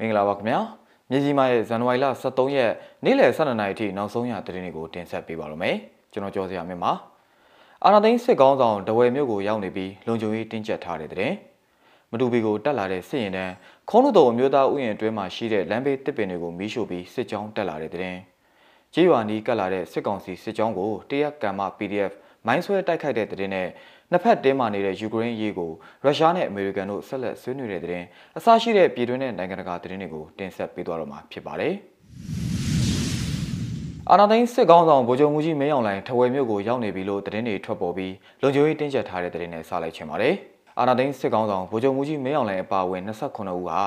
မင်္ဂလာပါခင်ဗျာမြစီမာရဲ့ဇန်နဝါရီလ23ရက်နေ့လယ်12နာရီထိနောက်ဆုံးရသတင်းတွေကိုတင်ဆက်ပေးပါရမယ်ကျွန်တော်ကြောစရာမြင်ပါအာနာသိန်းစစ်ကောင်းဆောင်ဒဝယ်မြို့ကိုရောက်နေပြီးလုံခြုံရေးတင်းကျပ်ထားတဲ့တဲ့မတူပီကိုတက်လာတဲ့စစ်ရင်တန်းခုံးလို့တော်အမျိုးသားဥယျာဉ်အတွင်းမှာရှိတဲ့လမ်းဘေးတစ်ပင်တွေကိုမီးရှို့ပြီးစစ်ကြောင်းတက်လာတဲ့တဲ့ကြေးရွာနီးကတ်လာတဲ့စစ်ကောင်စီစစ်ကြောင်းကိုတရက်ကံမ PDF မိုင်းဆွဲတိုက်ခိုက်တဲ့တဲ့နဲ့ နှစ်ဖက်တင်းမာနေတဲ့ယူကရိန်းရေးကိုရုရှားနဲ့အမေရိကန်တို့ဆက်လက်ဆွေးနွေးတဲ့တဲ့အစရှိတဲ့ပြည်တွင်းနဲ့နိုင်ငံတကာသတင်းတွေကိုတင်ဆက်ပေးသွားတော့မှာဖြစ်ပါတယ်။အာနာသိန်းစစ်ကောင်းဆောင်ဗိုလ်ချုပ်မှုကြီးမင်းအောင်လှိုင်ထဝယ်မြို့ကိုရောက်နေပြီလို့သတင်းတွေထွက်ပေါ်ပြီးလုံခြုံရေးတင်းကျပ်ထားတဲ့သတင်းနဲ့စလိုက်ချင်ပါတယ်။အာနာသိန်းစစ်ကောင်းဆောင်ဗိုလ်ချုပ်မှုကြီးမင်းအောင်လှိုင်အပါအဝင်29ဦးဟာ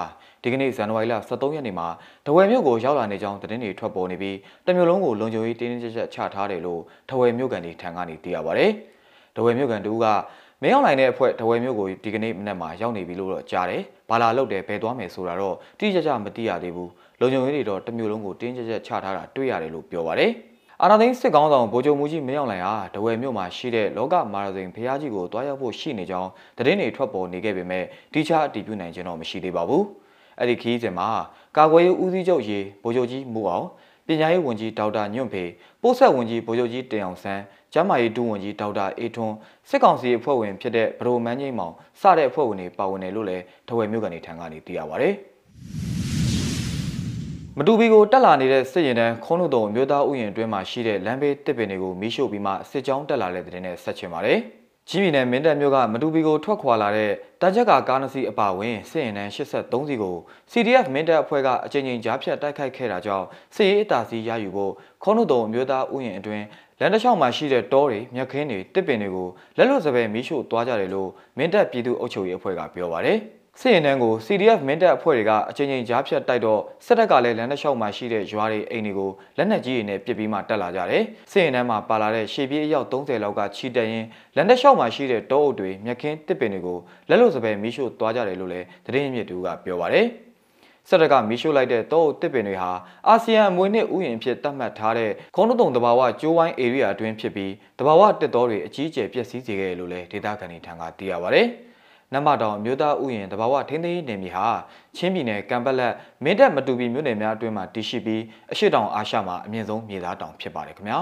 ဒီကနေ့ဇန်နဝါရီလ23ရက်နေ့မှာထဝယ်မြို့ကိုရောက်လာနေကြောင်းသတင်းတွေထွက်ပေါ်နေပြီးတမျိုးလုံးကိုလုံခြုံရေးတင်းတင်းကျပ်ကျပ်ချထားတယ်လို့ထဝယ်မြို့ကန်တွေထံကနေသိရပါတယ်။ ထဝယ်မြို့ကန်တူကမင်းအောင်လိုင်းတဲ့အဖွဲ့တဝဲမျိုးကိုဒီကနေ့မနက်မှာရောက်နေပြီလို့တော့ကြားတယ်။ဘာလာလုတ်တယ်ဘယ်သွားမယ်ဆိုတာတော့တိကျကျမသိရသေးဘူး။လုံခြုံရေးတွေတော့တမျိုးလုံးကိုတင်းကျပ်ကျပ်ချထားတာတွေ့ရတယ်လို့ပြောပါတယ်။အာနာသိန်းစစ်ကောင်းဆောင်ဗိုလ်ချုပ်မူကြီးမင်းအောင်လိုင်ဟာတဝဲမြို့မှာရှိတဲ့လောကမာရစိန်ဖျားကြီးကိုတွားရောက်ဖို့ရှိနေကြောင်းသတင်းတွေထွက်ပေါ်နေခဲ့ပေမဲ့တိကျအတည်ပြုနိုင်ခြင်းတော့မရှိသေးပါဘူး။အဲ့ဒီခီးစဉ်မှာကာကွယ်ရေးဦးစီးချုပ်ရေဗိုလ်ချုပ်ကြီးမူအောင် ပညာရေးဝန်ကြီးဒေါက်တာညွန့်ဖေပို့ဆက်ဝန်ကြီးဗိုလ်ချုပ်ကြီးတင်အောင်ဆန်းကျမ်းမာရေးဒုဝန်ကြီးဒေါက်တာအေထွန်းစစ်ကောင်စီအဖွဲ့ဝင်ဖြစ်တဲ့ဗဒိုမန်းကြီးမောင်စတဲ့အဖွဲ့ဝင်တွေပါဝင်တယ်လို့လည်းထဝယ်မြို့ကနေထံကနေသိရပါဗျ။မတူပီကိုတက်လာနေတဲ့စစ်ရင်တန်းခုံးလို့တော်မြို့သားဥယျာဉ်အတွင်းမှာရှိတဲ့လမ်းဘေးတစ်ပင်တွေကိုမီးရှို့ပြီးမှစစ်ကြောင်းတက်လာတဲ့တဲ့နဲ့ဆက်ချင်ပါတယ်။ ကြီးပြည်နယ်မင်းတပ်မြို့ကမတူပီကိုထွက်ခွာလာတဲ့တကြက်ကကားနစီအပါဝင်စစ်ရင်တန်း83စီကို CDF မင်းတပ်အဖွဲ့ကအကြိမ်ကြိမ်ကြားဖြတ်တိုက်ခိုက်ခဲ့တာကြောင့်စစ်ရေးအတာစီရယူဖို့ခေါင်းနှုတ်တော်မျိုးသားဥယျာဉ်အတွင်းလမ်းတစ်လျှောက်မှာရှိတဲ့တောတွေမြက်ခင်းတွေတစ်ပင်တွေကိုလက်လွတ်စပယ်မီးရှို့သွားကြတယ်လို့မင်းတပ်ပြည်သူ့အုပ်ချုပ်ရေးအဖွဲ့ကပြောပါတယ်။ စစ်ရင်တန်းကို CDF မင်းတပ်အဖွဲ့တွေကအချိန်ချင်းကြားဖြတ်တိုက်တော့စစ်တပ်ကလည်းလမ်းတစ်လျှောက်မှာရှိတဲ့ရွာတွေအိမ်တွေကိုလက်နက်ကြီးတွေနဲ့ပစ်ပြီးမှတက်လာကြတယ်။စစ်ရင်တန်းမှာပါလာတဲ့ရှေ့ပြေးအယောက်30လောက်ကချီတက်ရင်လမ်းတစ်လျှောက်မှာရှိတဲ့တောအုပ်တွေမြက်ခင်းတစ်ပင်တွေကိုလက်လို့စပယ်မီးရှို့သွားကြတယ်လို့လည်းသတင်းမြစ်တူကပြောပါတယ်။စစ်တပ်ကမီးရှို့လိုက်တဲ့တောအုပ်တစ်ပင်တွေဟာအာဆီယံအမွေနှစ်ဥယျာဉ်ဖြစ်သတ်မှတ်ထားတဲ့ခုံးတုံတဘာဝကျိုးဝိုင်း area အတွင်းဖြစ်ပြီးတဘာဝတက်တော်တွေအကြီးအကျယ်ပျက်စီးစေခဲ့တယ်လို့လည်းဒေသခံတွေထံကသိရပါတယ်။ နမတောင်မြို့သားဥယျာဉ်တဘာဝထိန်းသိမ်းရေးနယ်မြေဟာချင်းပြည်နယ်ကံပက်လက်မင်းတပ်မတူပီမြို့နယ်များအတွင်းမှာတည်ရှိပြီးအရှိတောင်အာရှမှာအမြင့်ဆုံးမြေသားတောင်ဖြစ်ပါတယ်ခင်ဗျာ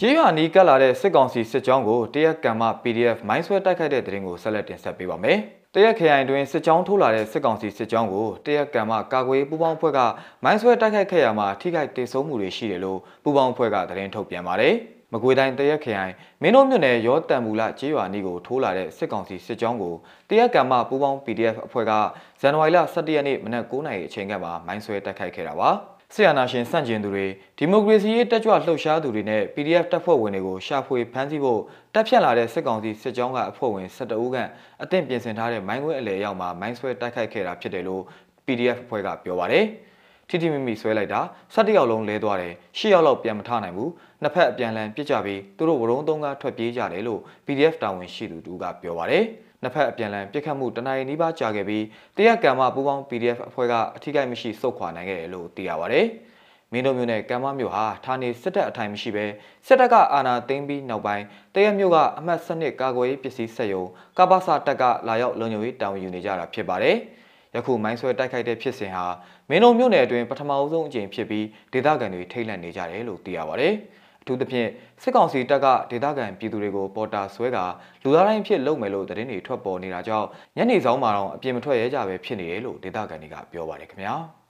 ကျေးရွာနီးကပ်လာတဲ့စစ်ကောင်စီစစ်ကြောင်းကိုတရက်ကံမ PDF မိုင်းဆွဲတိုက်ခိုက်တဲ့တဲ့ရင်ကိုဆက်လက်တင်ဆက်ပေးပါမယ်တရက်ခရိုင်တွင်စစ်ကြောင်းထိုးလာတဲ့စစ်ကောင်စီစစ်ကြောင်းကိုတရက်ကံမကာကွယ်ပူပေါင်းဖွဲ့ကမိုင်းဆွဲတိုက်ခိုက်ခဲ့ရမှာထိခိုက်ဒေဆုံးမှုတွေရှိတယ်လို့ပူပေါင်းဖွဲ့ကသတင်းထုတ်ပြန်ပါတယ်။ မကွေတိုင်းတရက်ခရိုင်မင်းတို့မြို့နယ်ရောတန်မူလကျေးရွာနီကိုထိုးလာတဲ့စစ်ကောင်စီစစ်ကြောင်းကိုတရက်ကံမပူးပေါင်း PDF အဖွဲ့ကဇန်နဝါရီလ17ရက်နေ့မနက်9:00နာရီအချိန်ကမှမိုင်းဆွဲတိုက်ခိုက်ခဲ့တာပါဆီယနာရှင်စန့်ကျင်သူတွေဒီမိုကရေစီရေးတက်ကြွလှုပ်ရှားသူတွေနဲ့ PDF တပ်ဖွဲ့ဝင်တွေကိုရှာဖွေဖမ်းဆီးဖို့တပ်ဖြတ်လာတဲ့စစ်ကောင်စီစစ်ကြောင်းကအဖွဲ့ဝင်12ဦးခန့်အသင့်ပြင်ဆင်ထားတဲ့မိုင်းခွဲအလဲရောက်မှာမိုင်းဆွဲတိုက်ခိုက်ခဲ့တာဖြစ်တယ်လို့ PDF အဖွဲ့ကပြောပါတယ်။ ထိထိမိမိဆွဲလိုက်တာ17ယောက်လုံးလဲသွားတယ်10ယောက်လောက်ပြန်မထနိုင်ဘူးနှစ်ဖက်အပြန်လန်ပြစ်ကြပြီးသူတို့ဝရုံးသုံးကားထွက်ပြေးကြတယ်လို့ PDF တာဝန်ရှိသူတူကပြောပါတယ်နှစ်ဖက်အပြန်လန်ပြစ်ခတ်မှုတနင်္လာနေ့ပါကြာခဲ့ပြီးတရက်ကံမပူပေါင်း PDF အဖွဲ့ကအထိကိမရှိစုတ်ခွာနိုင်ခဲ့တယ်လို့သိရပါတယ်မင်းတို့မျိုးနဲ့ကံမမျိုးဟာဌာနေစစ်တပ်အထိုင်မရှိပဲစစ်တပ်ကအာဏာသိမ်းပြီးနောက်ပိုင်းတရက်မျိုးကအမှတ်စနစ်ကာကွယ်ရေးပစ္စည်းစက်ရုံကပ္ပစတပ်ကလာရောက်လုံခြုံရေးတာဝန်ယူနေကြတာဖြစ်ပါတယ်။ ယခုမိုင်းဆွဲတိုက်ခိုက်တဲ့ဖြစ်စဉ်ဟာမင်းတို့မြို့နယ်အတွင်းပထမအဆုံးအကြိမ်ဖြစ်ပြီးဒေသခံတွေထိတ်လန့်နေကြတယ်လို့သိရပါဗျ။အထူးသဖြင့်စစ်ကောင်စီတပ်ကဒေသခံပြည်သူတွေကိုပေါ်တာဆွဲကလူသားတိုင်းဖြစ်လုပ်မယ်လို့သတင်းတွေထွက်ပေါ်နေတာကြောင့်ညနေဆောင်မှာတော့အပြင်မထွက်ရဲကြပဲဖြစ်နေတယ်လို့ဒေသခံတွေကပြောပါတယ်ခင်ဗျာ။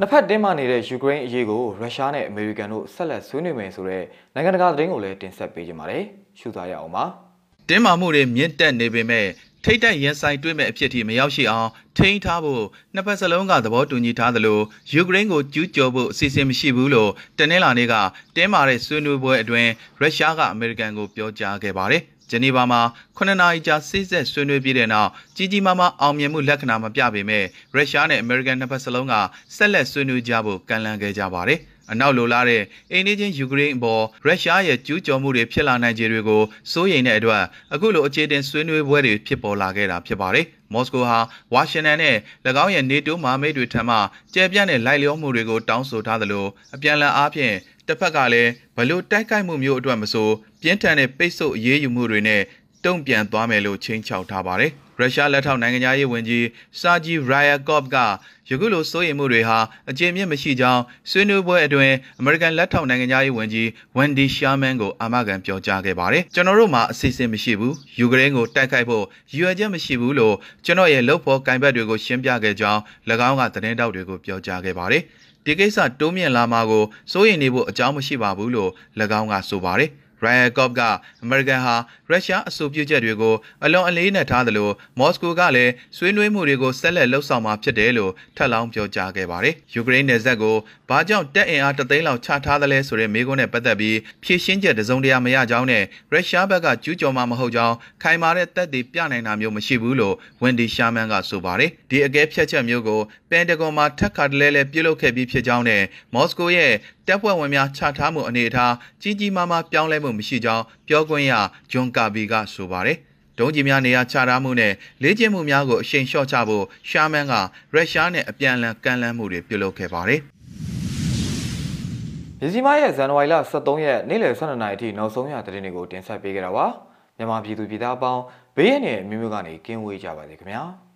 နှစ်ဖက်တင်းမာနေတဲ့ယူကရိန်းအရေးကိုရုရှားနဲ့အမေရိကန်တို့ဆက်လက်ဆွေးနွေးမယ်ဆိုတဲ့နိုင်ငံတကာသတင်းကိုလည်းတင်ဆက်ပေးကြပါမယ်။ရှုစားရအောင်ပါ။ တင်းမာမှုတွေမြင့်တက်နေပေမဲ့ထိတ်တိုက်ရန်ဆိုင်တွေ့မဲ့အဖြစ်ထိမရောက်ရှိအောင်ထိန်းထားဖို့နှစ်ဖက်စလုံးကသဘောတူညီထားသလိုယူကရိန်းကိုကျူးကျော်ဖို့အစီအစဉ်မရှိဘူးလို့တနင်္လာနေ့ကတင်းမာတဲ့ဆွေးနွေးပွဲအတွင်းရုရှားကအမေရိကန်ကိုပြောကြားခဲ့ပါတယ်။ဂျနီဗာမှာ9နာရီကြာစိစက်ဆွေးနွေးပြီးတဲ့နောက်ကြီးကြီးမားမားအောင်မြင်မှုလက္ခဏာမပြပေမဲ့ရုရှားနဲ့အမေရိကန်နှစ်ဖက်စလုံးကဆက်လက်ဆွေးနွေးကြဖို့ကန့်လန့်ခဲ့ကြပါတယ်။ အနောက်လိုလာတဲ့အိန္ဒိချင်းယူကရိန်းအပေါ်ရုရှားရဲ့ကျူးကျော်မှုတွေဖြစ်လာနိုင်ခြေတွေကိုစိုးရိမ်တဲ့အတွက်အခုလိုအခြေတင်ဆွေးနွေးပွဲတွေဖြစ်ပေါ်လာခဲ့တာဖြစ်ပါတယ်။မော်စကိုဟာဝါရှင်တန်နဲ့၎င်းရဲ့နေတိုးမဟာမိတ်တွေထံမှကျယ်ပြန့်တဲ့လိုက်လျောမှုတွေကိုတောင်းဆိုထားသလိုအပြန်အလှန်အားဖြင့်တစ်ဖက်ကလည်းဘလို့တိုက်ခိုက်မှုမျိုးအတွက်မဆိုပြင်းထန်တဲ့ပိတ်ဆို့အရေးယူမှုတွေနဲ့ တုံ့ပြန်သွားမယ်လို့ချိန်ချောက်ထားပါတယ်။ရုရှားလက်ထောက်နိုင်ငံသားရေးဝန်ကြီးစာဂျီရိုင်ယာကော့ကယခုလိုစိုးရိမ်မှုတွေဟာအကျဉ်းမြင့်မရှိကြောင်းဆွေးနွေးပွဲအတွင်းအမေရိကန်လက်ထောက်နိုင်ငံသားရေးဝန်ကြီးဝန်ဒီရှာမန်ကိုအာမခံပြောကြားခဲ့ပါတယ်။ကျွန်တော်တို့မှာအစီအစဉ်မရှိဘူး။ယူကရိန်းကိုတိုက်ခိုက်ဖို့ရည်ရွယ်ချက်မရှိဘူးလို့ကျွန်တော်ရဲ့လုပ်ဖို့ကင်ဘက်တွေကိုရှင်းပြခဲ့ကြောင်း၎င်းကသတင်းတောက်တွေကိုပြောကြားခဲ့ပါတယ်။ဒီကိစ္စတိုးမြင့်လာမှာကိုစိုးရိမ်နေဖို့အကြောင်းမရှိပါဘူးလို့၎င်းကဆိုပါတယ်။ Ryan Cobb ကအမေရိကန်ဟာရုရှားအဆိုပြုချက်တွေကိုအလွန်အလေးနက်ထားသလိုမော်စကိုကလည်းဆွေးနွေးမှုတွေကိုဆက်လက်လှုပ်ဆောင်မှာဖြစ်တယ်လို့ထပ်လောင်းပြောကြားခဲ့ပါတယ်။ယူကရိန်းနယ်စပ်ကိုဘာကြောင့်တပ်အင်အားတသိန်းလောက်ချထားသလဲဆိုတဲ့မေးခွန်းနဲ့ပတ်သက်ပြီးဖြေရှင်းချက်တစုံတရာမရကြောင်းနဲ့ရုရှားဘက်ကကျူးကျော်မှာမဟုတ်ကြောင်းခိုင်မာတဲ့တပ်တွေပြနိုင်တာမျိုးမရှိဘူးလို့ဝန်ဒီရှာမန်ကဆိုပါတယ်။ဒီအကဲဖြတ်ချက်မျိုးကိုပန်တဂွန်မှာထပ်ခါတလဲလဲပြုလုပ်ခဲ့ပြီးဖြစ်ကြောင်းနဲ့မော်စကိုရဲ့ တပ်ဖွဲ့ဝင်များချထားမှုအနေအထားကြီးကြီးမားမားပြောင်းလဲမှုမရှိကြောင်းပြောခွင့်ရဂျွန်ကာဘီကဆိုပါတယ်။ဒုံးကျည်များနေရာချထားမှုနဲ့လေ့ကျင့်မှုများကိုအရှိန်လျှော့ချဖို့ရှာမန်ကရုရှားနဲ့အပြန်အလှန်ကမ်းလှမ်းမှုတွေပြုလုပ်ခဲ့ပါတယ်။မြစီမရဲ့ဇန်နဝါရီလ23ရက်နေ့လယ်12နာရီအထိနောက်ဆုံးရသတင်းတွေကိုတင်ဆက်ပေးကြတာပါ။မြန်မာပြည်သူပြည်သားအပေါင်းဘေးရန်ရဲ့မျိုးမျိုးကနေကင်းဝေးကြပါစေခင်ဗျာ။